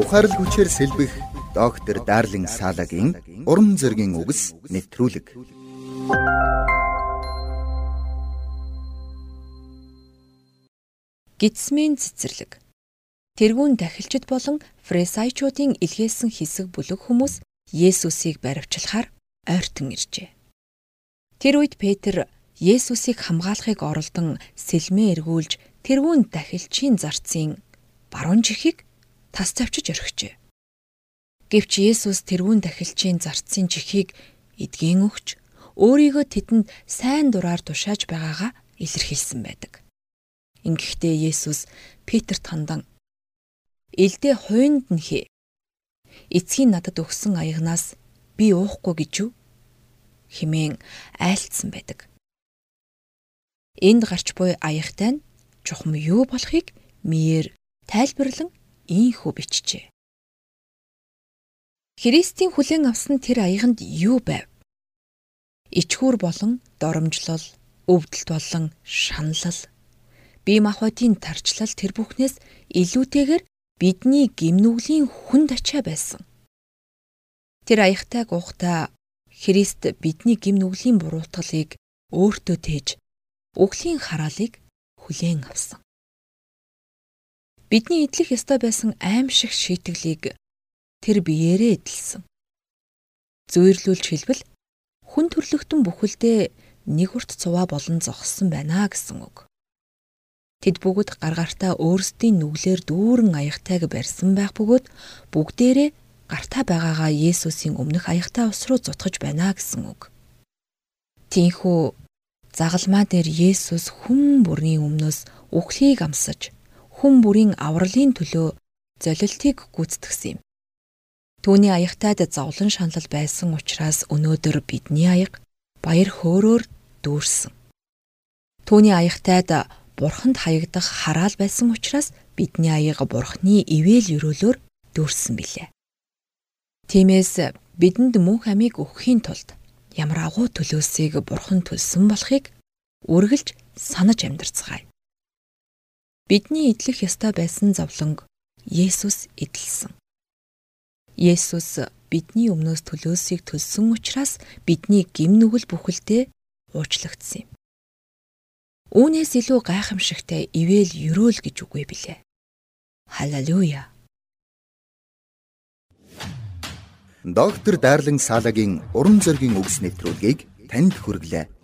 Ухаарл хүчээр сэлбэх доктор Дарлин Салагийн уран зөгийн үгс нэвтрүүлэг. Гитсмийн цэцэрлэг. Тэргүүн дахилчид болон фресайчуудын илгээсэн хэсэг бүлэг хүмүүс Есүсийг баривчлахаар ойртон иржээ. Тэр үед Петр Есүсийг хамгаалахыг оролдон сэлмээ эргүүлж тэрүүн дахилчийн зарцын баруун жихийг тас тавьчиж орхижээ. Гэвч Есүс тэрүүн дахилчийн зарцын жихийг эдгэн өгч өөрийгөө тэдэнд сайн дураар тушааж байгаагаа илэрхийлсэн байдаг. Ингэхдээ Есүс Петрт хандан "Илдээ хойнд нь хээ. Эцгийн надад өгсөн аягнаас би уухгүй гэж юу?" хэмээн айлцсан байдаг. Энд гарч буй аягтай нь чухам юу болохыг мээр тайлбарлан ийхүү бичжээ. Христийн хүлээн авсан тэр аяганд юу байв? Ичхүр болон доромжлол, өвдөлт болон шаналл, бие махбодын тарчлал тэр бүхнээс илүүтэйгээр бидний гимнүглийн хүнд ачаа байсан. Тэр аягтай гуйхтаа Христ бидний гимнүглийн буруутгалыг өөртөө тээж үглийн хараалыг хүлээн авсан. Бидний идэх ёстой байсан аимшиг шийтгэлийг тэр биеэрээ эдэлсэн. Зүйрлүүлж хэлбэл хүн төрлөختөн бүхэлдээ нэг урт цуваа болон зогссон байна гэсэн үг. Тэд бүгд гаргартаа өөрсдийн нүглээр дүүрэн аягтайг барьсан байх бөгөөд бүгдээрээ гартаа байгаагаа Есүсийн өмнөх аягтай ус руу зутгаж байна гэсэн үг. Тинхүү загалмаа дээр Есүс хүн бүрийн өмнөөс үхлийг амсаж хүн бүрийн авралын төлөө золилтыг гүйцэтгсэн юм. Түүний аягтайд зовлон шанал байсан учраас өнөөдөр бидний аяг баяр хөөрөөр дүүрсэн. Түүний аягтайд бурханд хаягдах хараал байсан учраас бидний аяга бурхны ивэл өрөөлөөр дүүрсэн билээ. Тиймээс бидэнд мөнх амийг өгөхийн тулд ямар агуу төлөөсийг бурхан төлсөн болохыг үргэлж санаж амьдарцгаая. Бидний идэх ёстой байсан зовлонг Есүс эдэлсэн. Есүс бидний өмнөөс төлөөсийг төлсөн учраас бидний гим нүгэл бүхэлдээ уучлагдсан юм. Үүнээс илүү гайхамшигтай ивэл ерөөл гэж үгүй билээ. Халелуя. Доктор Дарлин Салагийн уран зөгийн үгс нэвтрүүлгийг танд хүргэлээ.